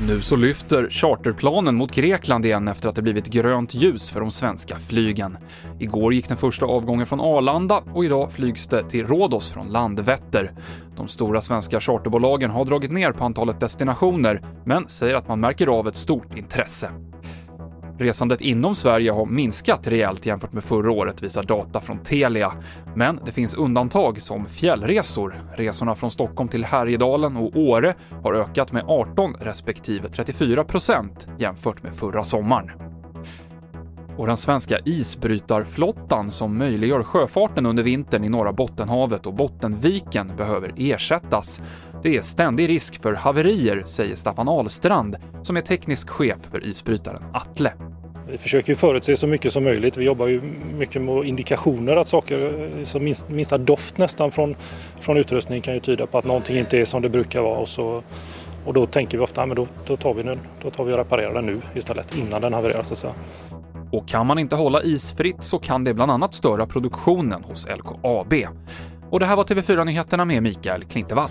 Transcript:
Nu så lyfter charterplanen mot Grekland igen efter att det blivit grönt ljus för de svenska flygen. Igår gick den första avgången från Arlanda och idag flygs det till Rhodos från Landvetter. De stora svenska charterbolagen har dragit ner på antalet destinationer, men säger att man märker av ett stort intresse. Resandet inom Sverige har minskat rejält jämfört med förra året, visar data från Telia. Men det finns undantag som fjällresor. Resorna från Stockholm till Härjedalen och Åre har ökat med 18 respektive 34 procent jämfört med förra sommaren. Och den svenska isbrytarflottan som möjliggör sjöfarten under vintern i norra Bottenhavet och Bottenviken behöver ersättas. Det är ständig risk för haverier, säger Staffan Ahlstrand, som är teknisk chef för isbrytaren Atle. Vi försöker förutse så mycket som möjligt. Vi jobbar ju mycket med indikationer att saker, så minst, minsta doft nästan från, från utrustningen kan ju tyda på att någonting inte är som det brukar vara. Och, så, och då tänker vi ofta, att då, då, tar vi den, då tar vi och reparerar den nu istället, innan den havererar så att säga. Och kan man inte hålla isfritt så kan det bland annat störa produktionen hos LKAB. Och det här var TV4-nyheterna med Mikael Klintevall.